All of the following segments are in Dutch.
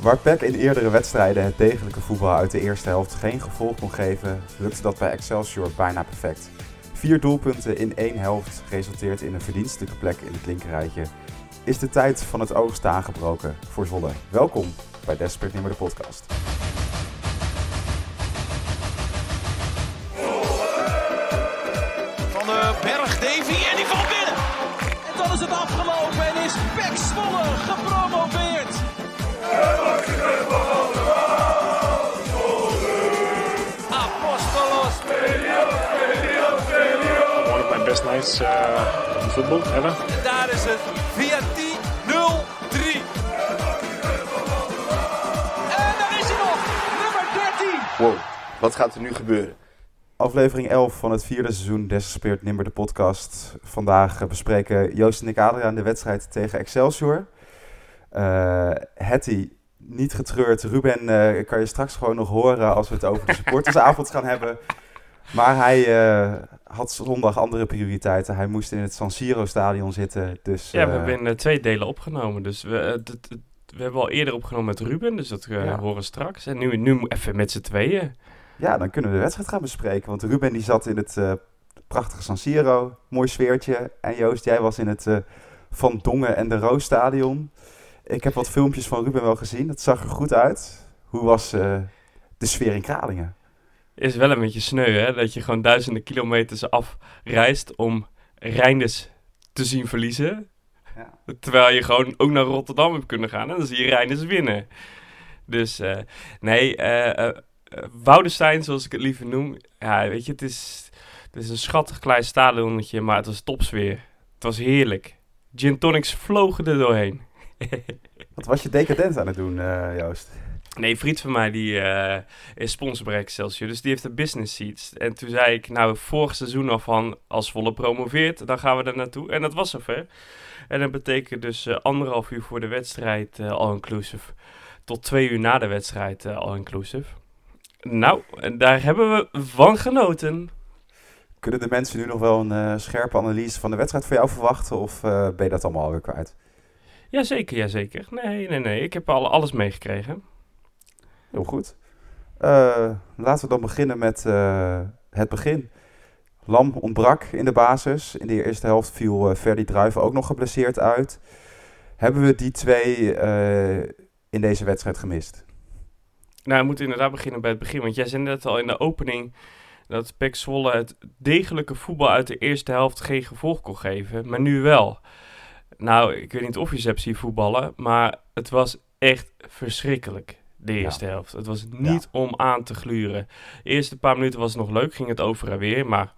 Waar PEC in eerdere wedstrijden het degelijke voetbal uit de eerste helft geen gevolg kon geven, lukte dat bij Excelsior bijna perfect. Vier doelpunten in één helft resulteert in een verdienstelijke plek in het linkerrijtje. Is de tijd van het oogsten aangebroken voor Zwolle? Welkom bij Desperate Nimmer de podcast. Uh, in football ever. En daar is het via 10-0-3. En daar is hij nog, nummer 13. Wow, wat gaat er nu gebeuren? Aflevering 11 van het vierde seizoen Desespeerd Nimmer de podcast. Vandaag eh, bespreken Joost en ik Adriaan de wedstrijd tegen Excelsior. Eh Hetty, niet getreurd. Ruben eh, kan je straks gewoon nog horen als we het over de supportersavond gaan hebben. Maar hij eh, had zondag andere prioriteiten. Hij moest in het San Siro stadion zitten. Dus, Ja, we eh, hebben in twee delen opgenomen. Dus we, eh, we hebben al eerder opgenomen met Ruben, dus dat Ja. horen straks. En nu, nu even met z'n tweeën. Ja, dan kunnen we de wedstrijd gaan bespreken. Want Ruben die zat in het prachtige San Siro. Mooi sfeertje. En Joost, jij was in het Van Dongen en de Roos stadion. Ik heb wat filmpjes van Ruben wel gezien. Dat zag er goed uit. Hoe was de sfeer in Kralingen? Is wel een beetje sneu, hè? Dat je gewoon duizenden kilometers afreist om Reinders te zien verliezen. Ja. Terwijl je gewoon ook naar Rotterdam hebt kunnen gaan en dan zie je Reinders winnen. Dus eh, nee, eh, Woudestein, zoals ik het liever noem. Ja, weet je, het is, het is een schattig klein stadionnetje, maar het was topsfeer. Het was heerlijk. Gin tonics vlogen er doorheen. Wat was je decadent aan het doen, Joost? Nee, een vriend van mij die eh, is sponsor bij Excelsior, dus die heeft de business seats. En toen zei ik, nou, vorig seizoen al van, als Volle promoveert, dan gaan we er naartoe. En dat was zover. En dat betekent dus eh, anderhalf uur voor de wedstrijd eh, all-inclusive, tot twee uur na de wedstrijd all-inclusive. Nou, daar hebben we van genoten. Kunnen de mensen nu nog wel een scherpe analyse van de wedstrijd voor jou verwachten? Of ben je dat allemaal alweer kwijt? Jazeker, jazeker. Nee, nee, nee, ik heb al alles meegekregen. Heel goed. Eh, laten we dan beginnen met eh, het begin. Lam ontbrak in de basis. In de eerste helft viel eh Ferdy Druiven ook nog geblesseerd uit. Hebben we die twee in deze wedstrijd gemist? Nou, we moeten inderdaad beginnen bij het begin. Want jij zei net al in de opening dat Pek Zwolle het degelijke voetbal uit de eerste helft geen gevolg kon geven. Maar nu wel. Nou, ik weet niet of je ze hebt zien voetballen, maar het was echt verschrikkelijk. De Ja. eerste helft. Het was niet om aan te gluren. De eerste paar minuten was het nog leuk, ging het over en weer. Maar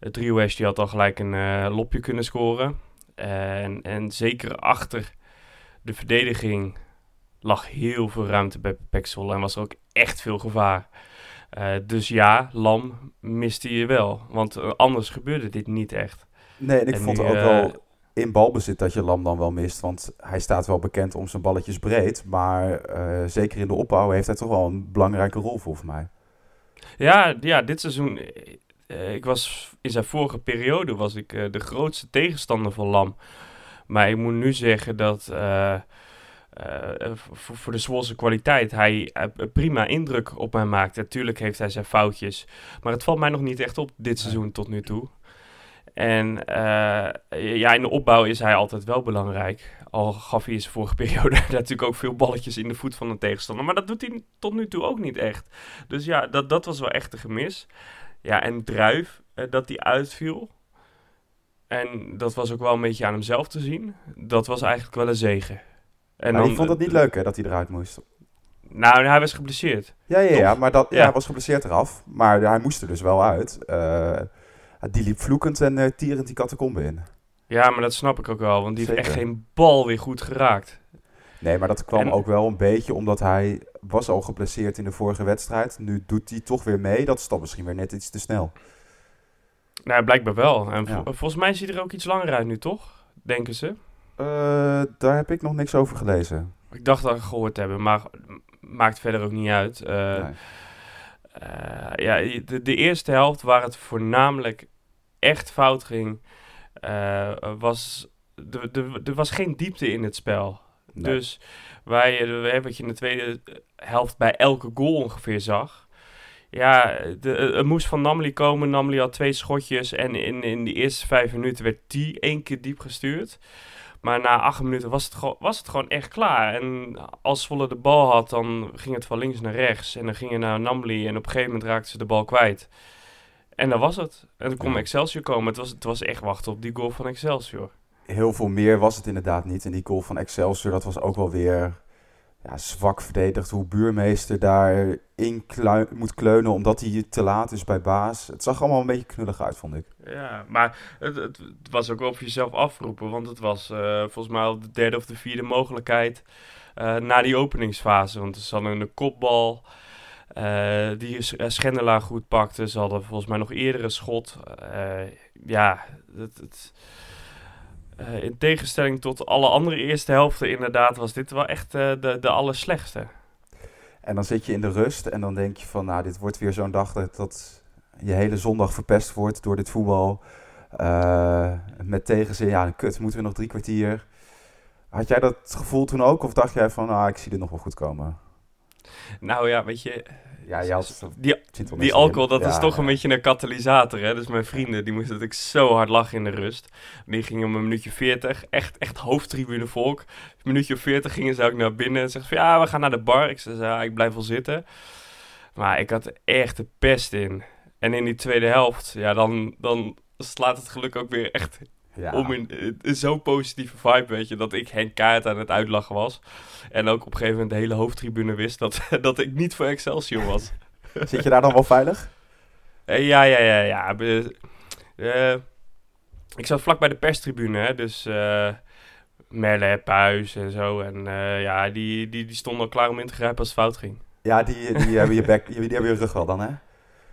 het trio West die had al gelijk een eh, lopje kunnen scoren. En, en zeker achter de verdediging lag heel veel ruimte bij Zwolle en was er ook echt veel gevaar. Eh, dus ja, Lam miste je wel. Want eh, anders gebeurde dit niet echt. Nee, en ik En vond nu, ook wel in balbezit dat je Lam dan wel mist. Want hij staat wel bekend om zijn balletjes breed. Maar eh, zeker in de opbouw heeft hij toch wel een belangrijke rol volgens mij. Ja, ja dit seizoen... eh, ik was in zijn vorige periode was ik eh, de grootste tegenstander van Lam. Maar ik moet nu zeggen dat... voor, voor de Zwolse kwaliteit hij prima indruk op mij maakt. Natuurlijk heeft hij zijn foutjes. Maar het valt mij nog niet echt op dit seizoen tot nu toe. En eh, ja, in de opbouw is hij altijd wel belangrijk. Al gaf hij in zijn vorige periode natuurlijk ook veel balletjes in de voet van de tegenstander. Maar dat doet hij tot nu toe ook niet echt. Dus ja, dat, dat was wel echt een gemis. Ja, en Druif, eh, dat hij uitviel. En dat was ook wel een beetje aan hemzelf te zien. Dat was eigenlijk wel een zegen. En En ik vond het niet leuk hè, dat hij eruit moest. Nou, hij was geblesseerd. Ja, ja, ja maar dat, ja. Ja. hij was geblesseerd eraf. Maar hij moest er dus wel uit. Eh, die liep vloekend en eh, tierend die catacombe in. Ja, maar dat snap ik ook wel. Want die heeft echt geen bal weer goed geraakt. Nee, maar dat kwam En- ook wel een beetje omdat hij was al geblesseerd in de vorige wedstrijd. Nu doet hij toch weer mee. Dat is dan misschien weer net iets te snel. Nou, blijkbaar wel. En Ja. volgens mij ziet hij er ook iets langer uit nu, toch? Denken ze. Eh, daar heb ik nog niks over gelezen. Ik dacht dat ik gehoord hebben, maar maakt verder ook niet uit. Eh, Nee. ja, de, de eerste helft waar het voornamelijk echt fout ging, eh, was... Er- was geen diepte in het spel. Nee. Dus wij, eh, wat je in de tweede helft bij elke goal ongeveer zag. Ja, de, eh, het moest van Namli komen. Namli had twee schotjes en in, in de eerste vijf minuten werd die één keer diep gestuurd. Maar na acht minuten was het, gewoon, was het gewoon echt klaar. En als Zwolle de bal had, dan ging het van links naar rechts. En dan ging het naar Namli en op een gegeven moment raakten ze de bal kwijt. En dat was het. En toen kon. Excelsior komen. Het was, het was echt wachten op die goal van Excelsior. Heel veel meer was het inderdaad niet. En die goal van Excelsior, dat was ook wel weer ja, zwak verdedigd. Hoe buurmeester daar in moet kleunen omdat hij te laat is bij baas. Het zag allemaal een beetje knullig uit, vond ik. Ja, maar het, het, was ook op jezelf afroepen. Want het was eh, volgens mij al de derde of de vierde mogelijkheid eh, na die openingsfase. Want ze hadden een kopbal eh, die eh, Schendelaar goed pakte. Ze hadden volgens mij nog eerder een schot. Eh, ja, het, in tegenstelling tot alle andere eerste helften inderdaad was dit wel echt de, de allerslechtste. En dan zit je in de rust en dan denk je van, nou, dit wordt weer zo'n dag dat, dat je hele zondag verpest wordt door dit voetbal. Met tegenzin, ja, kut, moeten we nog drie kwartier. Had jij dat gevoel toen ook? Of dacht jij van, nou, ik zie dit nog wel goed komen? Nou ja, weet je, Ja, je had die, Die alcohol, dat is Ja, toch een beetje een katalysator, hè? Dus mijn vrienden, die moesten natuurlijk zo hard lachen in de rust. Die gingen om een minuutje 40, echt, echt hoofdtribune volk. Een minuutje 40 gingen ze ook naar binnen en zeggen van, ja, we gaan naar de bar. Ik zei, ja, ik blijf wel zitten. Maar ik had er echt de pest in. En in die tweede helft, ja, dan, dan slaat het geluk ook weer echt Ja. om in, zo'n positieve vibe, weet je, dat ik Henk Kaart aan het uitlachen was. En ook op een gegeven moment de hele hoofdtribune wist dat, dat ik niet voor Excelsior was. Zit je daar dan wel veilig? Eh, ja, ja, ja, ja. Eh, ik zat vlak bij de perstribune, hè, dus eh Merle, Puis en zo. En ja, die, die, die stonden al klaar om in te grijpen als het fout ging. Ja, die, die, hebben je bek, die hebben je rug wel dan, hè?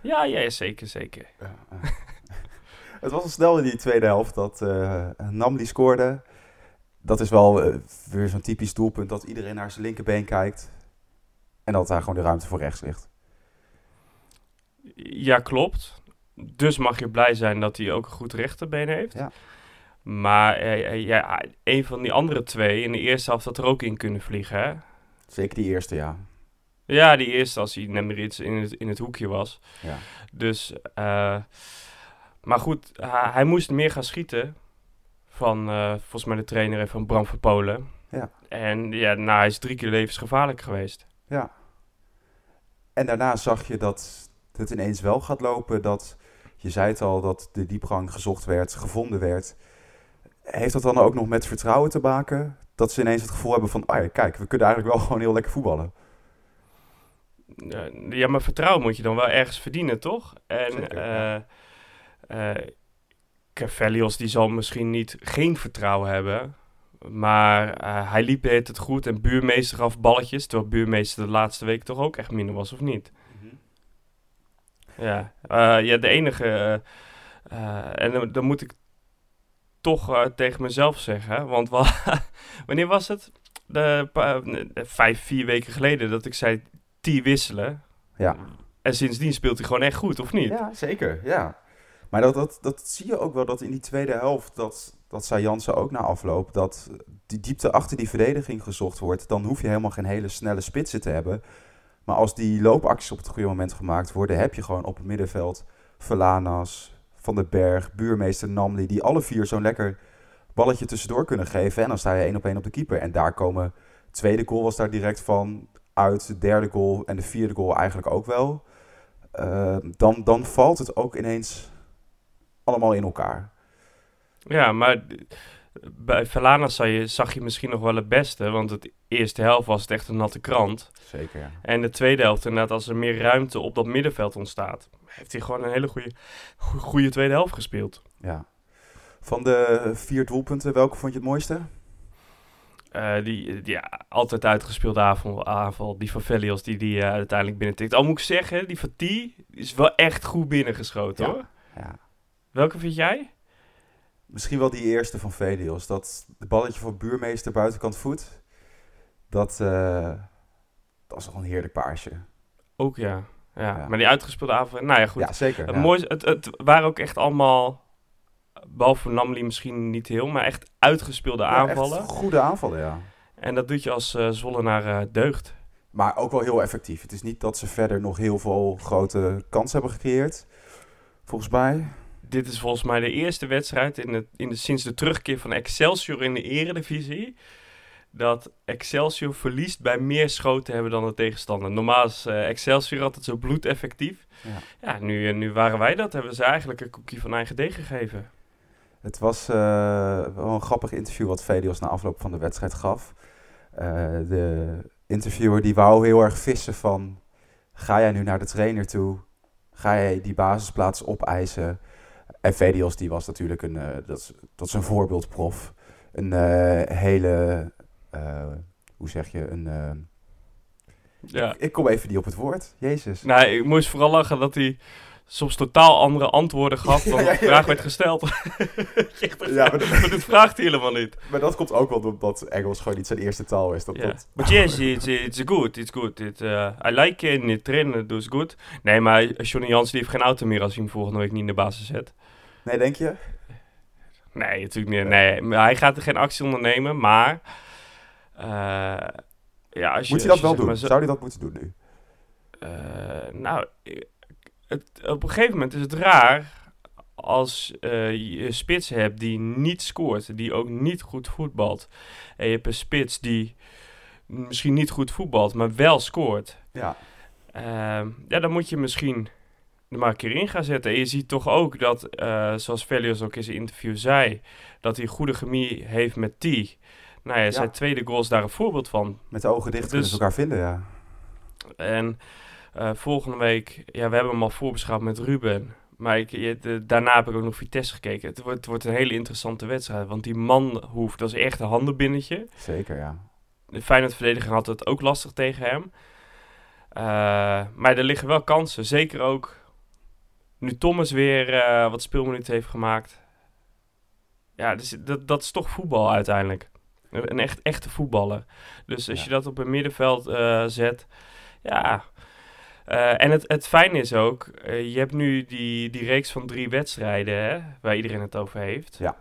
Ja, ja, zeker, zeker. Het was al snel in die tweede helft dat eh Namli scoorde. Dat is wel eh, weer zo'n typisch doelpunt dat iedereen naar zijn linkerbeen kijkt. En dat daar gewoon de ruimte voor rechts ligt. Ja, klopt. Dus mag je blij zijn dat hij ook een goed rechterbeen heeft. Ja. Maar eh, ja, een van die andere twee in de eerste helft had er ook in kunnen vliegen, hè? Zeker die eerste, ja. Ja, die eerste als hij iets in het, in het hoekje was. ja. Dus, eh, maar goed, hij, hij moest meer gaan schieten van, eh, volgens mij de trainer en van Bram van Polen. Ja. En ja, nou, hij is drie keer levensgevaarlijk geweest. ja. En daarna zag je dat het ineens wel gaat lopen. Dat, je zei het al, dat de diepgang gezocht werd, gevonden werd. Heeft dat dan ook nog met vertrouwen te maken? Dat ze ineens het gevoel hebben van, ah ja, kijk, we kunnen eigenlijk wel gewoon heel lekker voetballen. Ja, maar vertrouwen moet je dan wel ergens verdienen, toch? En Zeker, eh. Cavelios, die zal misschien niet geen vertrouwen hebben. Maar eh, hij liep het het goed en buurmeester gaf balletjes. Terwijl buurmeester de laatste week toch ook echt minder was, of niet? Ja, eh, ja de enige. en dan, dan moet ik toch tegen mezelf zeggen. Want wa- wanneer was het? De, vijf, vier weken geleden dat ik zei: T wisselen. Ja. En sindsdien speelt hij gewoon echt goed, of niet? Ja, zeker. Ja. Maar dat, dat, dat zie je ook wel dat in die tweede helft, dat, dat zei Jansen ook na afloop, dat die diepte achter die verdediging gezocht wordt. Dan hoef je helemaal geen hele snelle spitsen te hebben. Maar als die loopacties op het goede moment gemaakt worden, heb je gewoon op het middenveld Verlanas, Van den Berg, buurmeester Namli, die alle vier zo'n lekker balletje tussendoor kunnen geven. En dan sta je één op één op de keeper. En daar komen, tweede goal was daar direct van uit, de derde goal en de vierde goal eigenlijk ook wel. Uh, dan, dan valt het ook ineens allemaal in elkaar. Ja, maar bij Verlana zag je, zag je misschien nog wel het beste. Want het eerste helft was het echt een natte krant. Zeker, ja. En de tweede helft, inderdaad, als er meer ruimte op dat middenveld ontstaat, heeft hij gewoon een hele goede, goede tweede helft gespeeld. Ja. Van de vier doelpunten, welke vond je het mooiste? Uh, die, die ja, altijd uitgespeelde aanval, aanval die van Velios, die die uh, uiteindelijk binnentikt. Al moet ik zeggen, die van T is wel echt goed binnengeschoten, ja. hoor. Ja. Welke vind jij? Misschien wel die eerste van Velios. Dat de balletje van buurmeester buitenkant voet. Dat, uh, dat was wel een heerlijk paarsje. Ook ja. ja. ja. Maar die uitgespeelde aanval, nou ja, goed. Ja, zeker. Het, ja. mooiste, het, het waren ook echt allemaal, behalve Namli misschien niet heel, maar echt uitgespeelde ja, aanvallen. Echt goede aanvallen, ja. En dat doet je als uh, Zwollenaar uh, deugd. Maar ook wel heel effectief. Het is niet dat ze verder nog heel veel grote kansen hebben gecreëerd. Volgens mij. Dit is volgens mij de eerste wedstrijd in het, in de, sinds de terugkeer van Excelsior in de eredivisie. Dat Excelsior verliest bij meer schoten hebben dan de tegenstander. Normaal is uh, Excelsior altijd zo bloedeffectief. Ja, ja nu, nu waren wij dat. Hebben ze eigenlijk een koekje van eigen deeg gegeven. Het was uh, wel een grappig interview wat Velios na afloop van de wedstrijd gaf. Uh, de interviewer die wou heel erg vissen van... Ga jij nu naar de trainer toe? Ga jij die basisplaats opeisen? En Velios die was natuurlijk een, uh, dat, is, dat is een voorbeeldprof. Een hele, hoe zeg je, een... ja. Ik, ik kom even niet op het woord, Jezus. Nou, ik moest vooral lachen dat hij soms totaal andere antwoorden gaf dan de vraag werd gesteld. ja, maar, dat, maar dit vraagt hij helemaal niet. Maar dat komt ook wel omdat Engels gewoon niet zijn eerste taal is. Dat, yeah. But yes, it's, it's good, it's good. It, uh, I like it, it trainen dus goed. Nee, maar Johnny Jans die heeft geen auto meer als hij hem volgende week niet in de basis zet. Nee, denk je? Nee, natuurlijk niet. Nee, hij gaat er geen actie ondernemen, maar... Uh, ja, als je, Moet hij dat wel doen? Zo... Zou hij dat moeten doen nu? Uh, nou, het, op een gegeven moment is het raar als uh, je een spits hebt die niet scoort, die ook niet goed voetbalt. En je hebt een spits die misschien niet goed voetbalt, maar wel scoort. Ja. Uh, ja, dan moet je misschien er maar een keer in gaan zetten. En je ziet toch ook dat, uh, zoals Velios ook in zijn interview zei, dat hij goede chemie heeft met T. Nou ja, zijn ja. tweede goal is daar een voorbeeld van. Met de ogen dicht dus, kunnen ze elkaar vinden, ja. En uh, volgende week, ja, we hebben hem al voorbeschouwd met Ruben. Maar ik, je, de, daarna heb ik ook nog Vitesse gekeken. Het wordt, het wordt, een hele interessante wedstrijd. Want die man hoeft, dat is echt een handenbinnetje. Zeker, ja. De Feyenoord-verdediger had het ook lastig tegen hem. Uh, maar er liggen wel kansen. Zeker ook nu Thomas weer uh, wat speelminuten heeft gemaakt. Ja, dus dat, dat is toch voetbal uiteindelijk. Een echt, echte voetballer. Dus als ja. je dat op een middenveld zet, ja, uh, en het, het fijne is ook, je hebt nu die, die reeks van drie wedstrijden hè, waar iedereen het over heeft. Ja.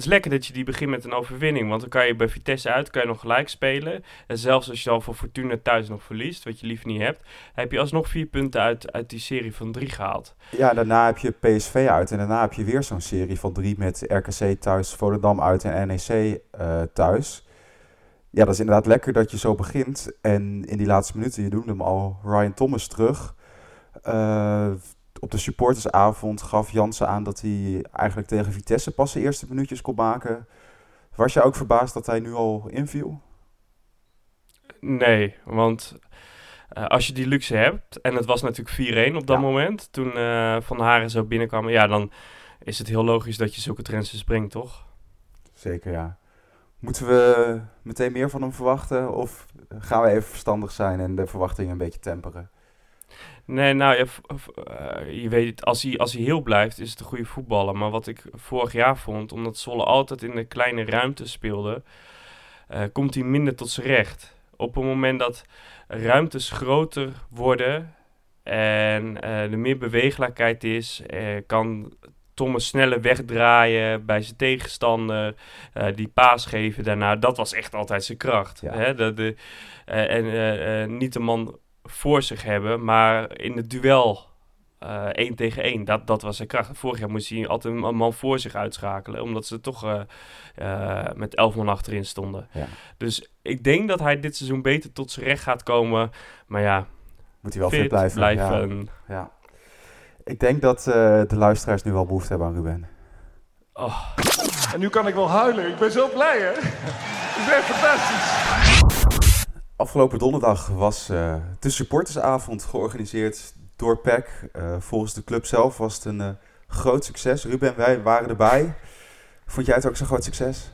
Is lekker dat je die begint met een overwinning, want dan kan je bij Vitesse uit kan je nog gelijk spelen. En zelfs als je dan voor Fortuna thuis nog verliest, wat je liever niet hebt, heb je alsnog vier punten uit, uit die serie van drie gehaald. Ja, daarna heb je PSV uit en daarna heb je weer zo'n serie van drie met RKC thuis, Volendam uit en NEC uh, thuis ja, dat is inderdaad lekker dat je zo begint. En in die laatste minuten, je noemde hem al, Ryan Thomas terug. Uh, op de supportersavond gaf Jansen aan dat hij eigenlijk tegen Vitesse pas de eerste minuutjes kon maken. Was je ook verbaasd dat hij nu al inviel? Nee, want uh, als je die luxe hebt, en het was natuurlijk 4-1 op dat ja. moment, toen uh, Van Haren zo binnenkwam, ja, dan is het heel logisch dat je zulke trends brengt, toch? Zeker, ja. Moeten we meteen meer van hem verwachten? Of gaan we even verstandig zijn en de verwachtingen een beetje temperen? Nee, nou, je, uh, je weet, als hij, als hij heel blijft, is het een goede voetballer. Maar wat ik vorig jaar vond, omdat Zolle altijd in de kleine ruimte speelde, uh, komt hij minder tot zijn recht. Op het moment dat ruimtes groter worden en uh, er meer beweeglijkheid is, kan Thomas sneller wegdraaien bij zijn tegenstander, uh, die paas geven daarna. Dat was echt altijd zijn kracht. Ja. Hè? De, de, uh, en uh, niet de man voor zich hebben, maar in het duel één tegen één. Dat, dat was zijn kracht. Vorig jaar moest hij altijd een man voor zich uitschakelen, omdat ze toch met elf man achterin stonden. Ja. Dus ik denk dat hij dit seizoen beter tot zijn recht gaat komen. Maar ja, moet hij wel fit blijven. blijven. Ja. ja. Ik denk dat uh, de luisteraars nu wel behoefte hebben aan Ruben. Oh. En nu kan ik wel huilen. Ik ben zo blij, hè? Het is echt fantastisch. Afgelopen donderdag was uh, de supportersavond georganiseerd door PEC. Uh, volgens de club zelf was het een groot succes. Ruben, wij waren erbij. Vond jij het ook zo'n groot succes?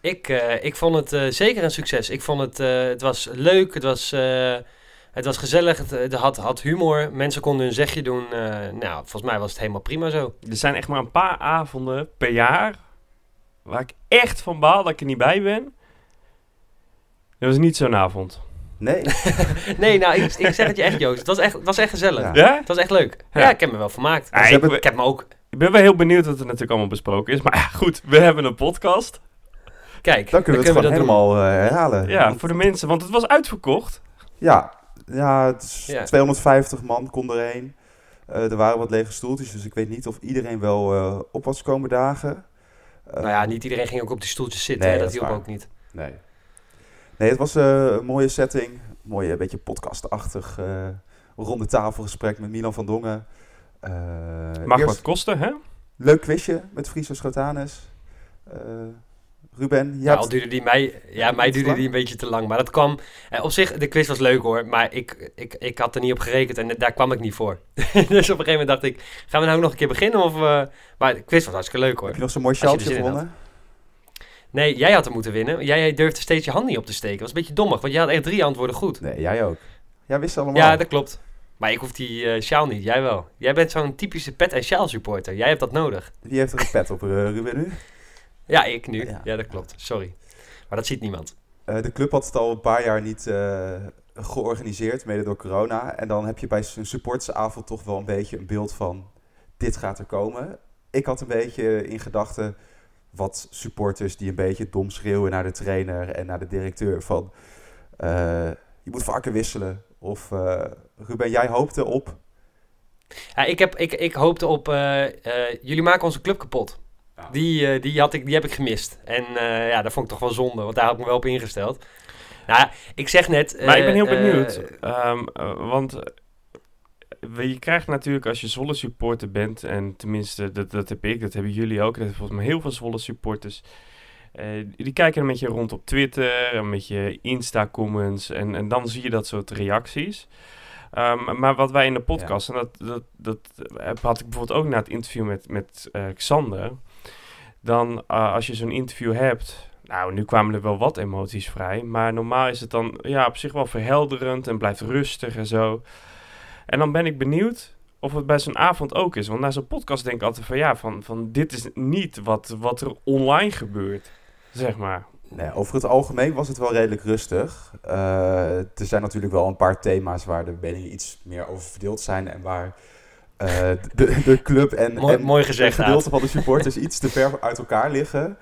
Ik, ik vond het zeker een succes. Ik vond het, het was leuk. Het was het was gezellig, het, het, had, had humor. Mensen konden hun zegje doen. Uh, nou, volgens mij was het helemaal prima zo. Er zijn echt maar een paar avonden per jaar waar ik echt van baal dat ik er niet bij ben. Dat was niet zo'n avond. Nee. nee, nou, ik, ik zeg het je echt, Joost. Het was echt, het was echt gezellig. Ja? ja? Het was echt leuk. Ja, ja ik heb me wel vermaakt. Ja, ik, heb, ik heb me ook... Ik ben wel heel benieuwd wat er natuurlijk allemaal besproken is. Maar ja, goed, we hebben een podcast. Kijk, Dan kunnen we het gewoon doen. helemaal eh, herhalen. Ja, Want- voor de mensen, want het was uitverkocht. Ja, ja, het is Ja. 250 man kon erheen. Eh er waren wat lege stoeltjes, dus ik weet niet of iedereen wel eh, op was komen dagen. Nou ja, niet iedereen ging ook op die stoeltjes zitten. Nee, hè, dat dat hielp waar. ook niet. Nee. Nee, het was eh, een mooie setting. Mooie, beetje podcastachtig eh ronde tafelgesprek met Milan van Dongen. Eh, Mag wat kosten, hè? Leuk quizje met Friso Schotanus. Eh Ruben, Ja, al duurde die mij, ja, mij duurde die een beetje te lang. Maar dat kwam... eh, op zich, de quiz was leuk hoor. Maar ik, ik, ik had er niet op gerekend en daar kwam ik niet voor. dus op een gegeven moment dacht ik... Gaan we nou nog een keer beginnen? Of, eh, maar de quiz was hartstikke leuk hoor. heb je nog zo'n mooi sjaaltje gewonnen? Nee, jij had hem moeten winnen. Jij durfde steeds je hand niet op te steken. Dat was een beetje dommig, want je had echt drie antwoorden goed. Nee, jij ook. Jij wist allemaal. Ja, dat klopt. Maar ik hoef die eh sjaal niet, jij wel. Jij bent zo'n typische pet- en sjaal supporter. Jij hebt dat nodig. Wie heeft er een pet op, eh, Ruben, nu? Ja, ik nu. Ja. Ja, dat klopt. Sorry. Maar dat ziet niemand. Eh, de club had het al een paar jaar niet georganiseerd, mede door corona. En dan heb je bij zo'n supportersavond toch wel een beetje een beeld van... dit gaat er komen. Ik had een beetje in gedachten wat supporters die een beetje dom schreeuwen naar de trainer en naar de directeur van... eh, je moet vaker wisselen. Of eh, Ruben, jij hoopte op... Ja, ik, heb, ik, ik hoopte op... eh, eh, jullie maken onze club kapot. Die, eh, die, had ik, die heb ik gemist. En eh, ja, dat vond ik toch wel zonde, want daar had ik me wel op ingesteld. Nou, ja, ik zeg net... Maar ik ben heel benieuwd. ehm, eh, want je krijgt natuurlijk als je Zwolle supporter bent, en tenminste dat, dat heb ik, dat hebben jullie ook, dat hebben volgens mij heel veel Zwolle supporters. eh, die kijken een beetje rond op Twitter, een beetje Insta-comments en, en dan zie je dat soort reacties. Ehm, maar wat wij in de podcast, en dat, dat, dat heb- had ik bijvoorbeeld ook na het interview met, met eh, Xander, dan eh, als je zo'n interview hebt, nou, nu kwamen er wel wat emoties vrij. Maar normaal is het dan ja, op zich wel verhelderend en blijft rustig en zo. En dan ben ik benieuwd of het bij zo'n avond ook is. Want na zo'n podcast denk ik altijd van ja, van, van dit is niet wat, wat er online gebeurt. Zeg maar. Nee, over het algemeen was het wel redelijk rustig. Eh, er zijn natuurlijk wel een paar thema's waar de meningen iets meer over verdeeld zijn. En waar eh, de, de club en, Mooi- en mooi gezegd, een gedeelte van de supporters iets te ver uit elkaar liggen.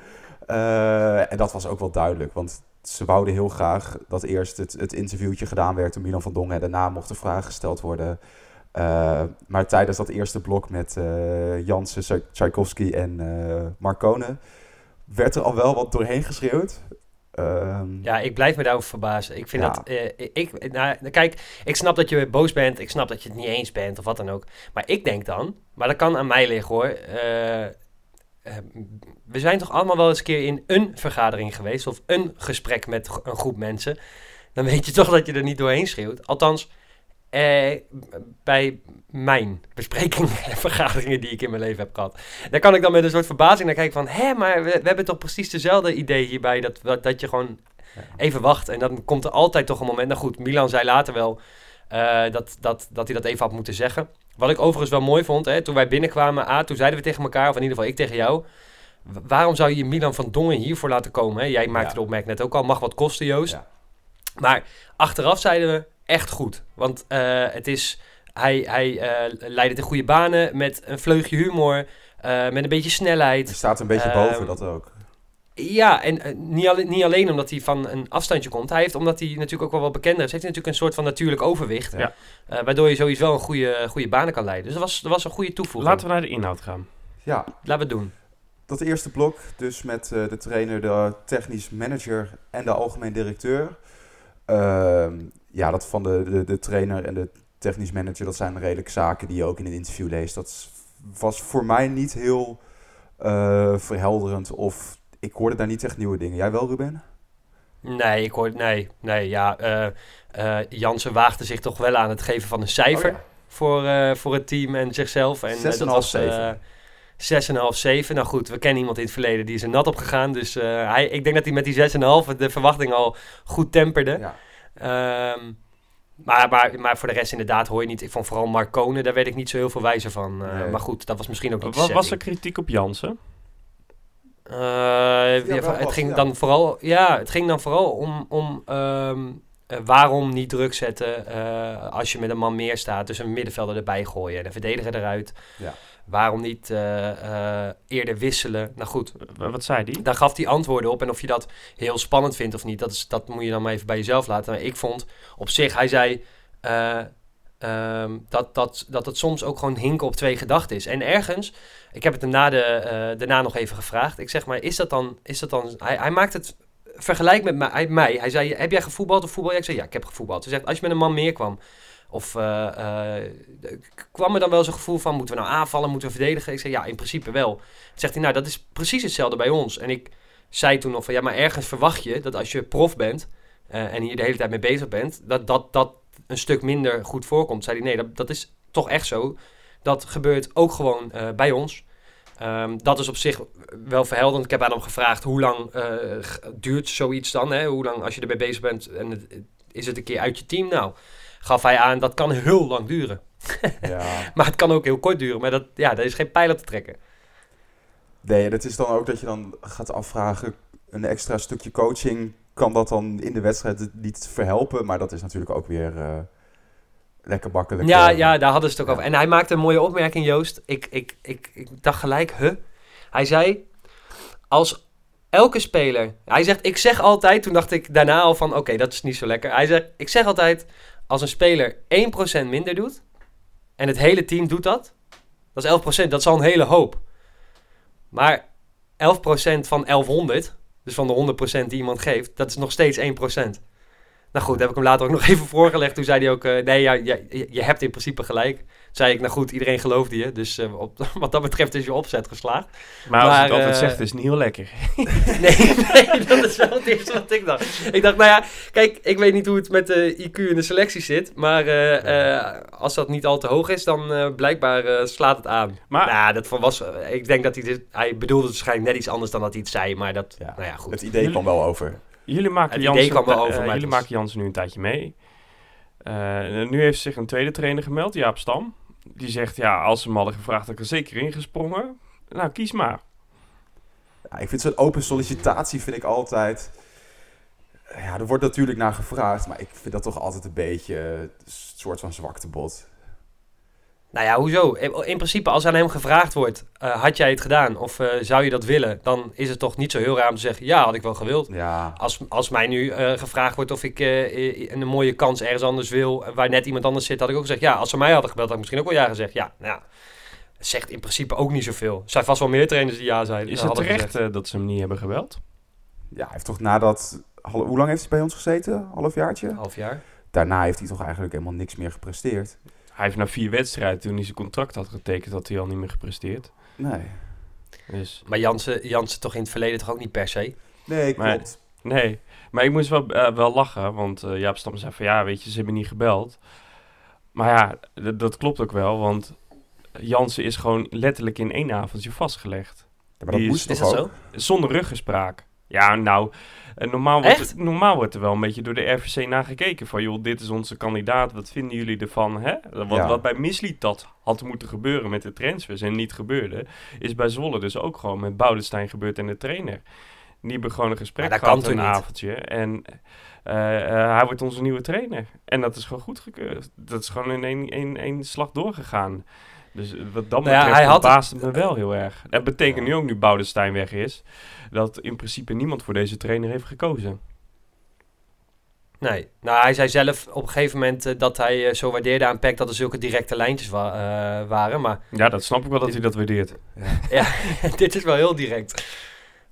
Eh, en dat was ook wel duidelijk. Want ze wouden heel graag dat eerst het, het interviewtje gedaan werd door Milan van Dongen. En daarna mochten vragen gesteld worden. Eh, maar tijdens dat eerste blok met eh Jansen, Tchai- Tchaikovsky en eh Marcone... werd er al wel wat doorheen geschreeuwd. Ehm, Ja, ik blijf me daarover verbazen. Ik vind Ja. dat... ik, nou, kijk, ik snap dat je boos bent. Ik snap dat je het niet eens bent of wat dan ook. Maar ik denk dan... Maar dat kan aan mij liggen hoor. Eh, eh, we zijn toch allemaal wel eens een keer in een vergadering geweest... of een gesprek met een groep mensen. Dan weet je toch dat je er niet doorheen schreeuwt. Althans, eh, bij mijn besprekingen en vergaderingen die ik in mijn leven heb gehad. Daar kan ik dan met een soort verbazing naar kijken van... Hé, maar we, we hebben toch precies dezelfde idee hierbij... dat, dat, dat je gewoon even wacht. En dan komt er altijd toch een moment. Nou goed, Milan zei later wel eh, dat, dat, dat hij dat even had moeten zeggen. Wat ik overigens wel mooi vond, hè, toen wij binnenkwamen, A, toen zeiden we tegen elkaar, of in ieder geval ik tegen jou. "Wa- Waarom zou je Milan van Dongen hiervoor laten komen? Hè? Jij maakte Ja. de opmerking net ook al, mag wat kosten Joost. Ja. Maar achteraf zeiden we echt goed. Want eh, het is, hij, hij eh, leidde de goede banen met een vleugje humor, eh, met een beetje snelheid. staat een beetje Ehm, boven, dat ook. Ja, en eh, niet, alleen, niet alleen omdat hij van een afstandje komt. Hij heeft, omdat hij natuurlijk ook wel wat bekender is, heeft hij natuurlijk een soort van natuurlijk overwicht. Ja. Eh, waardoor je sowieso een goede, goede banen kan leiden. Dus dat was, dat was een goede toevoeging. Laten we naar de inhoud gaan. Ja, Laten we het doen. dat eerste blok, dus met eh, de trainer, de technisch manager en de algemeen directeur. Ehm, ja, dat van de, de, de trainer en de technisch manager, dat zijn redelijk zaken die je ook in het interview leest. Dat was voor mij niet heel eh, verhelderend of ik hoorde daar niet echt nieuwe dingen. Jij wel, Ruben? Nee, ik hoor... Nee, nee, ja. eh eh, Jansen waagde zich toch wel aan het geven van een cijfer Oh, ja. voor, eh, voor het team en zichzelf. En, 6,5, dat was 7. 6,5, 7. Nou goed, we kennen iemand in het verleden die is er nat op gegaan. Dus eh, hij, ik denk dat hij met die 6,5 de verwachting al goed temperde. Ja. Ehm, maar, maar, maar voor de rest inderdaad hoor je niet. Ik vond vooral Marcone, daar werd ik niet zo heel veel wijzer van. Eh, Nee. Maar goed, dat was misschien ook niet Wat was er kritiek op Jansen? Eh, ja, wel het ging ja. dan vooral, ja, het ging dan vooral om, om ehm, eh, waarom niet druk zetten eh, als je met een man meer staat. Dus een middenvelder erbij gooien en een verdediger eruit. Ja. waarom niet eh, eh, eerder wisselen? Nou goed, Wat zei die? daar gaf hij antwoorden op. En of je dat heel spannend vindt of niet, dat, is, dat moet je dan maar even bij jezelf laten. Maar ik vond op zich, hij zei ehm, dat, dat, dat het soms ook gewoon hinken op twee gedachten is. En ergens, ik heb het hem de, eh, daarna nog even gevraagd. Ik zeg maar, is dat dan, is dat dan hij, hij maakt het vergelijk met mij, hij- mij. Hij zei, heb jij gevoetbald of voetbal? Ja, ik zei, ja, ik heb gevoetbald. Hij zegt, als je met een man meer kwam, of eh, eh, kwam er dan wel zo'n gevoel van, moeten we nou aanvallen, moeten we verdedigen? Ik zei, ja, in principe wel. Toen zegt hij, nou, dat is precies hetzelfde bij ons. En ik zei toen nog van, ja, maar ergens verwacht je dat als je prof bent eh, en hier de hele tijd mee bezig bent, dat dat, dat een stuk minder goed voorkomt. Zei hij, nee, dat, dat is toch echt zo. Dat gebeurt ook gewoon eh, bij ons. Ehm, dat is op zich wel verhelderend. Ik heb aan hem gevraagd hoe lang eh, duurt zoiets dan? Hè? Hoe lang als je ermee bezig bent en het, is het een keer uit je team? Nou, gaf hij aan dat kan heel lang duren. Ja. Maar het kan ook heel kort duren. Maar dat, ja, daar is geen pijl op te trekken. Nee, dat is dan ook dat je dan gaat afvragen, een extra stukje coaching, kan dat dan in de wedstrijd niet verhelpen? Maar dat is natuurlijk ook weer eh, lekker makkelijk. Ja, eh, ja, daar hadden ze het ook ja. over. En hij maakte een mooie opmerking, Joost. Ik, ik, ik, ik dacht gelijk, huh? Hij zei, als elke speler... Hij zegt, ik zeg altijd... Toen dacht ik daarna al van, oké, dat is niet zo lekker. Hij zegt, ik zeg altijd, als een speler 1% minder doet... en het hele team doet dat... dat is 11%, dat is al een hele hoop. Maar 11% van 1100... dus van de 100% die iemand geeft... dat is nog steeds 1%. Nou goed, heb ik hem later ook nog even voorgelegd. Toen zei hij ook, eh, nee, ja, je, je hebt in principe gelijk. Zei ik, nou goed, iedereen geloofde je. Dus eh, op, wat dat betreft is je opzet geslaagd. Maar als Maar, het altijd eh, zegt, is het niet heel lekker. Nee, nee, dat is wel het eerste wat ik dacht. Ik dacht, nou ja, kijk, ik weet niet hoe het met de IQ in de selectie zit. Maar eh, eh, als dat niet al te hoog is, dan eh, blijkbaar slaat het aan. Maar nou, dat van was, ik denk dat hij dit, hij bedoelde het waarschijnlijk net iets anders dan dat hij het zei. Maar dat, Ja. nou ja, goed. Het idee kwam wel over. Jullie maken Jansen, eh, over, jullie maken Jansen nu een tijdje mee. Eh, nu heeft zich een tweede trainer gemeld, Jaap Stam. Die zegt, ja, als ze hem hadden gevraagd, had ik er zeker ingesprongen. Nou, kies maar. Ja, ik vind zo'n open sollicitatie vind ik altijd... Ja, er wordt natuurlijk naar gevraagd, maar ik vind dat toch altijd een beetje een soort van zwaktebod. Nou ja, hoezo? In in principe, als aan hem gevraagd wordt, eh, had jij het gedaan of eh, zou je dat willen? Dan is het toch niet zo heel raar om te zeggen, ja, had ik wel gewild. Ja, Als, als mij nu eh, gevraagd wordt of ik eh, een mooie kans ergens anders wil, waar net iemand anders zit, had ik ook gezegd, ja, als ze mij hadden gebeld, had ik misschien ook wel ja gezegd. Ja, nou ja, zegt in principe ook niet zoveel. Er zijn vast wel meer trainers die ja zeiden. Is het hadden terecht gezegd. dat ze hem niet hebben gebeld? ja hij heeft toch nadat... Hoe lang heeft hij bij ons gezeten? Halfjaartje? Half jaar. Daarna heeft hij toch eigenlijk helemaal niks meer gepresteerd. Hij heeft na vier wedstrijden, toen hij zijn contract had getekend, had hij al niet meer gepresteerd. Nee. Dus Maar Jansen, Jansen toch in het verleden toch ook niet per se? Nee, Maar- klopt. nee, maar ik moest wel, eh, wel lachen, want eh Jaap Stam zei van ja, weet je, ze hebben niet gebeld. Maar ja, d- dat klopt ook wel, want Jansen is gewoon letterlijk in één avondje vastgelegd. Ja, maar dat Die moest Is toch dat ook? zo? Zonder ruggespraak. Ja, nou, eh, normaal wordt, Echt? het- normaal wordt er wel een beetje door de RVC naar gekeken. Van, joh, dit is onze kandidaat, wat vinden jullie ervan? Hè? Wat, Ja. wat bij Misliet dat had moeten gebeuren met de transfers en niet gebeurde, is bij Zwolle dus ook gewoon met Boudestein gebeurd en de trainer. Die hebben gewoon een gesprek gehad kan een niet? avondje. En eh, eh, hij wordt onze nieuwe trainer. En dat is gewoon goedgekeurd. Dat is gewoon in één, één, één slag doorgegaan. Dus wat dat Nou ja, hij had het me wel heel erg. Dat betekent nu ook nu Boudestein weg is, dat in principe niemand voor deze trainer heeft gekozen. Nee. Nou, hij zei zelf op een gegeven moment eh, dat hij eh, zo waardeerde aan PEC dat er zulke directe lijntjes wa- eh, waren. Maar Ja, dat snap ik wel dat hij dat waardeert. ja, dit is wel heel direct.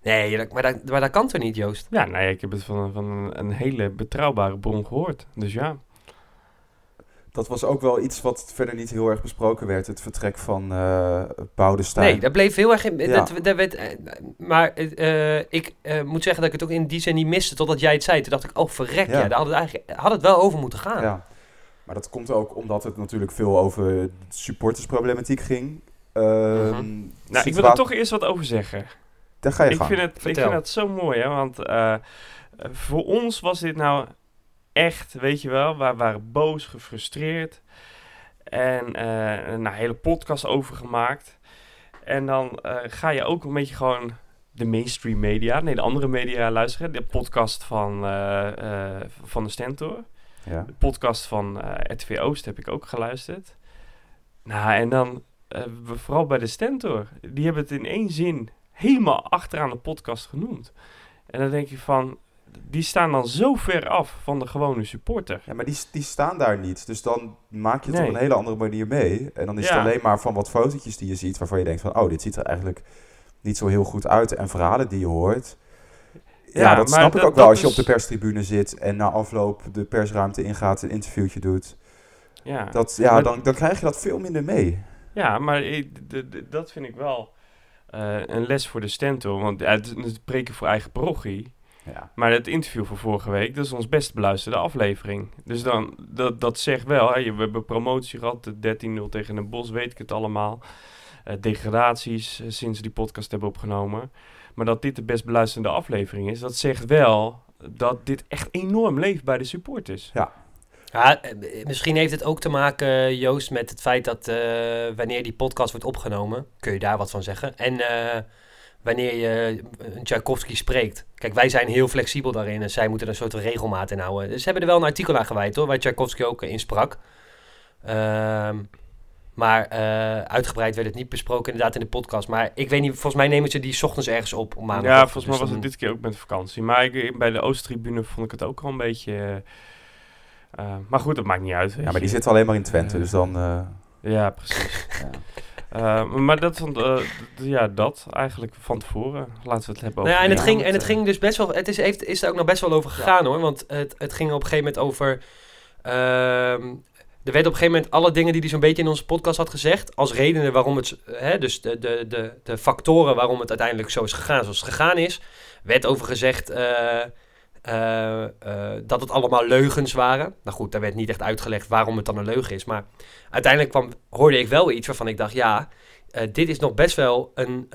Nee, dat- maar dat, maar dat kan toch niet, Joost? Ja, nee, ik heb het van, van een, een hele betrouwbare bron gehoord. Dus ja. Dat was ook wel iets wat verder niet heel erg besproken werd. Het vertrek van eh Boudestein. Nee, dat bleef heel erg... In, Ja. dat, dat werd, eh, maar eh, ik eh, moet zeggen dat ik het ook in die zin niet miste totdat jij het zei. Toen dacht ik, oh verrek, ja, Ja. daar had het, eigenlijk, had het wel over moeten gaan. Ja. Maar dat komt ook omdat het natuurlijk veel over supportersproblematiek ging. Ehm, Nou, ik wil er toch eerst wat over zeggen. Daar ga je Ik gang. vind, het, ik vind het zo mooi, hè, want voor ons was dit nou echt, weet je wel, we waren boos, gefrustreerd en eh, een nou, hele podcast over gemaakt. En dan eh, ga je ook een beetje gewoon de mainstream media, nee, de andere media luisteren. De podcast van, eh, van de Stentor. Ja. De podcast van RTV Oost heb ik ook geluisterd. Nou, en dan vooral bij de Stentor, die hebben het in één zin helemaal achteraan de podcast genoemd. En dan denk je van, die staan dan zo ver af van de gewone supporter. Ja, maar die, die staan daar niet. Dus dan maak je het Nee. op een hele andere manier mee. En dan is Ja. het alleen maar van wat fotootjes die je ziet... waarvan je denkt van, oh, dit ziet er eigenlijk niet zo heel goed uit. En verhalen die je hoort. Ja, Ja, dat snap ik dat- ook wel als je op de perstribune zit... en na afloop de persruimte ingaat, een interviewtje doet. Ja, Dat, ja, Maar- dan, dan krijg je dat veel minder mee. ja maar ik- dat vind ik wel eh, een les voor de Stentor. Want het het preken voor eigen parochie. Ja. Maar het interview van vorige week, dat is ons best beluisterde aflevering. Dus dan, dat, dat zegt wel, hè, we hebben promotie gehad, de 13-0 tegen een bos, weet ik het allemaal. Eh, degradaties eh, sinds we die podcast hebben opgenomen. Maar dat dit de best beluisterde aflevering is, dat zegt wel dat dit echt enorm leeft bij de supporters. Ja, eh, misschien heeft het ook te maken, Joost, met het feit dat eh, wanneer die podcast wordt opgenomen, kun je daar wat van zeggen. En eh, wanneer je een Tchaikovsky spreekt. Kijk, wij zijn heel flexibel daarin en zij moeten er een soort regelmaat in houden. Dus ze hebben er wel een artikel aan gewijd hoor, waar Tchaikovsky ook in sprak. Ehm, maar eh, uitgebreid werd het niet besproken inderdaad in de podcast. Maar ik weet niet, volgens mij nemen ze die 's ochtends ergens op. op maandag. ja, volgens mij Dus was dan- het dit keer ook met vakantie. Maar ik, bij de Oosttribune vond ik het ook al een beetje... eh, eh, maar goed, dat maakt niet uit. Ja, maar die zitten alleen maar in Twente. Eh, Dus dan... eh, Ja, precies. ja. Eh, maar dat, van, eh, ja, dat eigenlijk van tevoren. Laten we het hebben Nou ja, over... en het, ging, en het eh. ging dus best wel. Het is, heeft, is er ook nog best wel over gegaan hoor. Want het, het ging op een gegeven moment over. ehm, er werden op een gegeven moment alle dingen die hij zo'n beetje in onze podcast had gezegd. als redenen waarom het. Hè, dus de, de, de, de factoren waarom het uiteindelijk zo is gegaan zoals het gegaan is. werd over gezegd. Eh, eh, dat het allemaal leugens waren. Nou goed, daar werd niet echt uitgelegd waarom het dan een leugen is. Maar uiteindelijk kwam, hoorde ik wel iets waarvan ik dacht: ja, eh, dit is nog best wel een,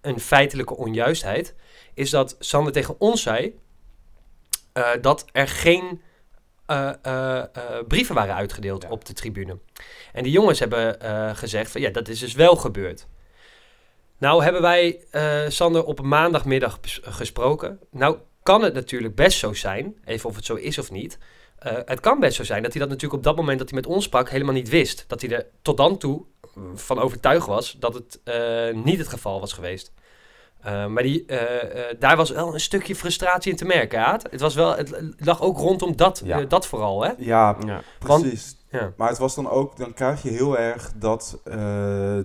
een feitelijke onjuistheid. Is dat Sander tegen ons zei dat er geen brieven waren uitgedeeld op de tribune. En die jongens hebben gezegd: van ja, dat is dus wel gebeurd. Nou hebben wij Sander op een maandagmiddag gesproken. Nou kan het natuurlijk best zo zijn, even of het zo is of niet. eh, het kan best zo zijn dat hij dat natuurlijk op dat moment dat hij met ons sprak helemaal niet wist. Dat hij er tot dan toe eh, van overtuigd was dat het eh, niet het geval was geweest. Eh, maar die, eh, eh, daar was wel een stukje frustratie in te merken. Aad. Het, was wel, het lag ook rondom dat, Ja. dat vooral. Hè? ja, Ja. Want- precies. Ja. Maar het was dan ook, dan krijg je heel erg dat eh,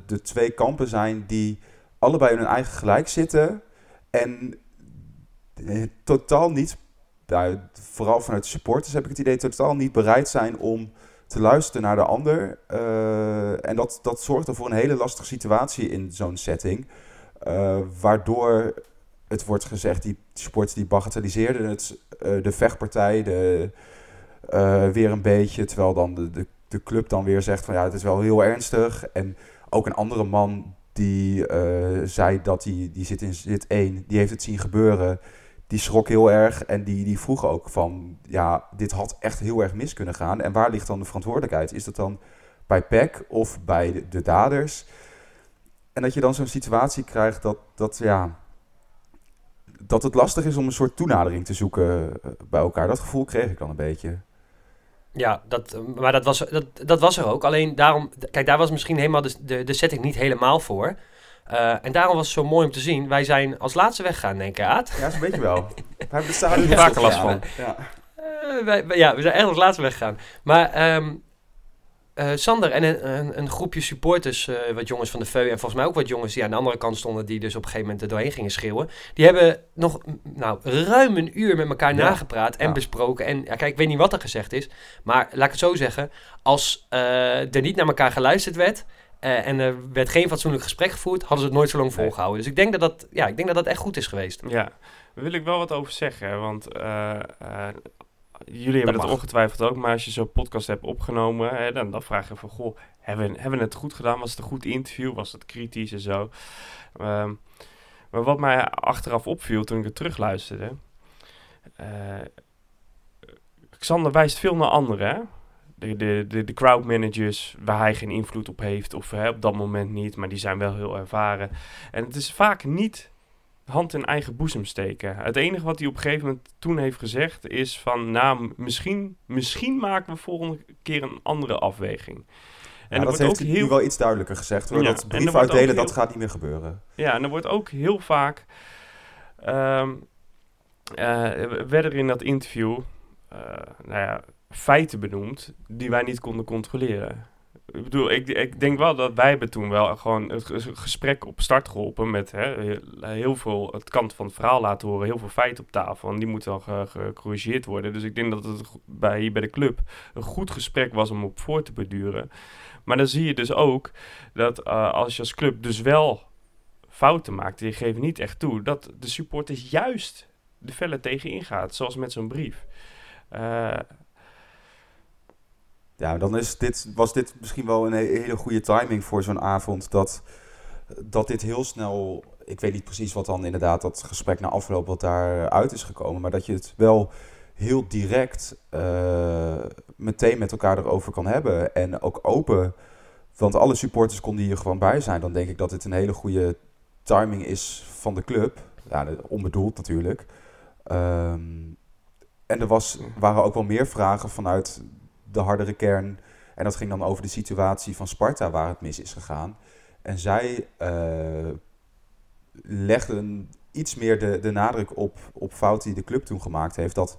de twee kampen zijn die allebei in hun eigen gelijk zitten. En totaal niet, vooral vanuit supporters heb ik het idee, totaal niet bereid zijn om te luisteren naar de ander. Eh, en dat, dat zorgt er voor een hele lastige situatie in zo'n setting. Eh, waardoor het wordt gezegd, die supporters die bagatelliseerden het, eh, de vechtpartij, de, eh, weer een beetje. Terwijl dan de, de, club dan weer zegt van ja, het is wel heel ernstig. En ook een andere man die eh, zei dat hij, die zit in zit 1, die heeft het zien gebeuren. Die schrok heel erg en die, die vroeg ook van ja, dit had echt heel erg mis kunnen gaan. En waar ligt dan de verantwoordelijkheid? Is dat dan bij PEC of bij de, de daders? En dat je dan zo'n situatie krijgt dat, dat ja, dat het lastig is om een soort toenadering te zoeken eh, bij elkaar. Dat gevoel kreeg ik dan een beetje. Ja, dat, eh, maar dat was, dat, dat was er ook. Alleen daarom, kijk, daar was misschien helemaal de, de, de setting niet helemaal voor. Eh, en daarom was het zo mooi om te zien. Wij zijn als laatste weggegaan, denk ik, Aad. Ja, dat weet je wel. We hebben je vaker last van? Ja. Eh, wij, wij- ja, we zijn echt als laatste weggegaan. Maar ehm, eh, Sander en een, een, een groepje supporters, wat jongens van de VU en volgens mij ook wat jongens die aan de andere kant stonden, die dus op een gegeven moment er doorheen gingen schreeuwen, die hebben nog nou, ruim een uur met elkaar nagepraat en besproken. En ja, kijk, ik weet niet wat er gezegd is, maar laat ik het zo zeggen, als er niet naar elkaar geluisterd werd, eh, en er werd geen fatsoenlijk gesprek gevoerd, hadden ze het nooit zo lang volgehouden. Dus ik denk dat dat, ja, ik denk dat dat echt goed is geweest. Ja, daar wil ik wel wat over zeggen. Want eh, eh, jullie hebben Dat het ongetwijfeld ook. Maar als je zo'n podcast hebt opgenomen, hè, dan, dan vraag je van... Goh, hebben, we- hebben we het goed gedaan? Was het een goed interview? Was het kritisch en zo? Ehm, maar wat mij achteraf opviel toen ik het terugluisterde... Xander wijst veel naar anderen, hè? De, de, de, de crowd managers waar hij geen invloed op heeft, of hè, op dat moment niet, maar die zijn wel heel ervaren. En het is vaak niet hand in eigen boezem steken. Het enige wat hij op een gegeven moment toen heeft gezegd is van, nou, misschien, misschien maken we volgende keer een andere afweging. En dat wordt heeft ook hij nu heel wel iets duidelijker gezegd hoor. Ja, dat brief uitdelen, heel- dat gaat niet meer gebeuren. Ja, en er wordt ook heel vaak. ehm eh, werden er in dat interview. eh, nou ja, feiten benoemd. die wij niet konden controleren. Ik bedoel, ik, ik denk wel dat wij hebben toen wel gewoon het ges- gesprek op start geholpen. met hè, heel- veel het kant van het verhaal laten horen. heel veel feiten op tafel. En die moeten dan ge- gecorrigeerd worden. Dus ik denk dat het bij, hier bij de club een goed gesprek was om op voor te beduren. Maar dan zie je dus ook dat eh, als je als club dus wel fouten maakt, die geven niet echt toe, dat de supporters juist de vellen tegen ingaat, zoals met zo'n brief. Eh, Ja, dan is dit, was dit misschien wel een he- hele goede timing voor zo'n avond. Dat, dat dit heel snel. Ik weet niet precies wat dan inderdaad dat gesprek na afloop wat daaruit is gekomen. Maar dat je het wel heel direct eh, meteen met elkaar erover kan hebben. En ook open. Want alle supporters konden hier gewoon bij zijn. Dan denk ik dat dit een hele goede timing is van de club. Ja, onbedoeld natuurlijk. Ehm, en er was, waren ook wel meer vragen vanuit de hardere kern. En dat ging dan over de situatie van Sparta waar het mis is gegaan. En zij eh, legden iets meer de, de nadruk op, op fouten die de club toen gemaakt heeft. Dat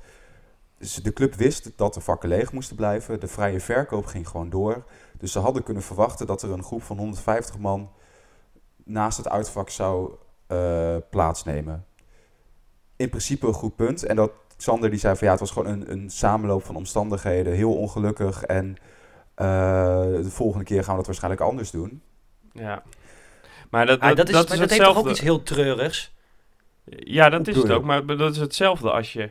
de club wist dat de vakken leeg moesten blijven. De vrije verkoop ging gewoon door. Dus ze hadden kunnen verwachten dat er een groep van 150 man naast het uitvak zou eh, plaatsnemen. In principe een goed punt. En dat Xander die zei van ja, het was gewoon een, een samenloop van omstandigheden. Heel ongelukkig. En eh, de volgende keer gaan we dat waarschijnlijk anders doen. ja. Maar dat, Ah, dat, dat, is, dat maar is dat heeft toch ook iets heel treurigs? Ja, dat is het ook. Maar dat is hetzelfde als je.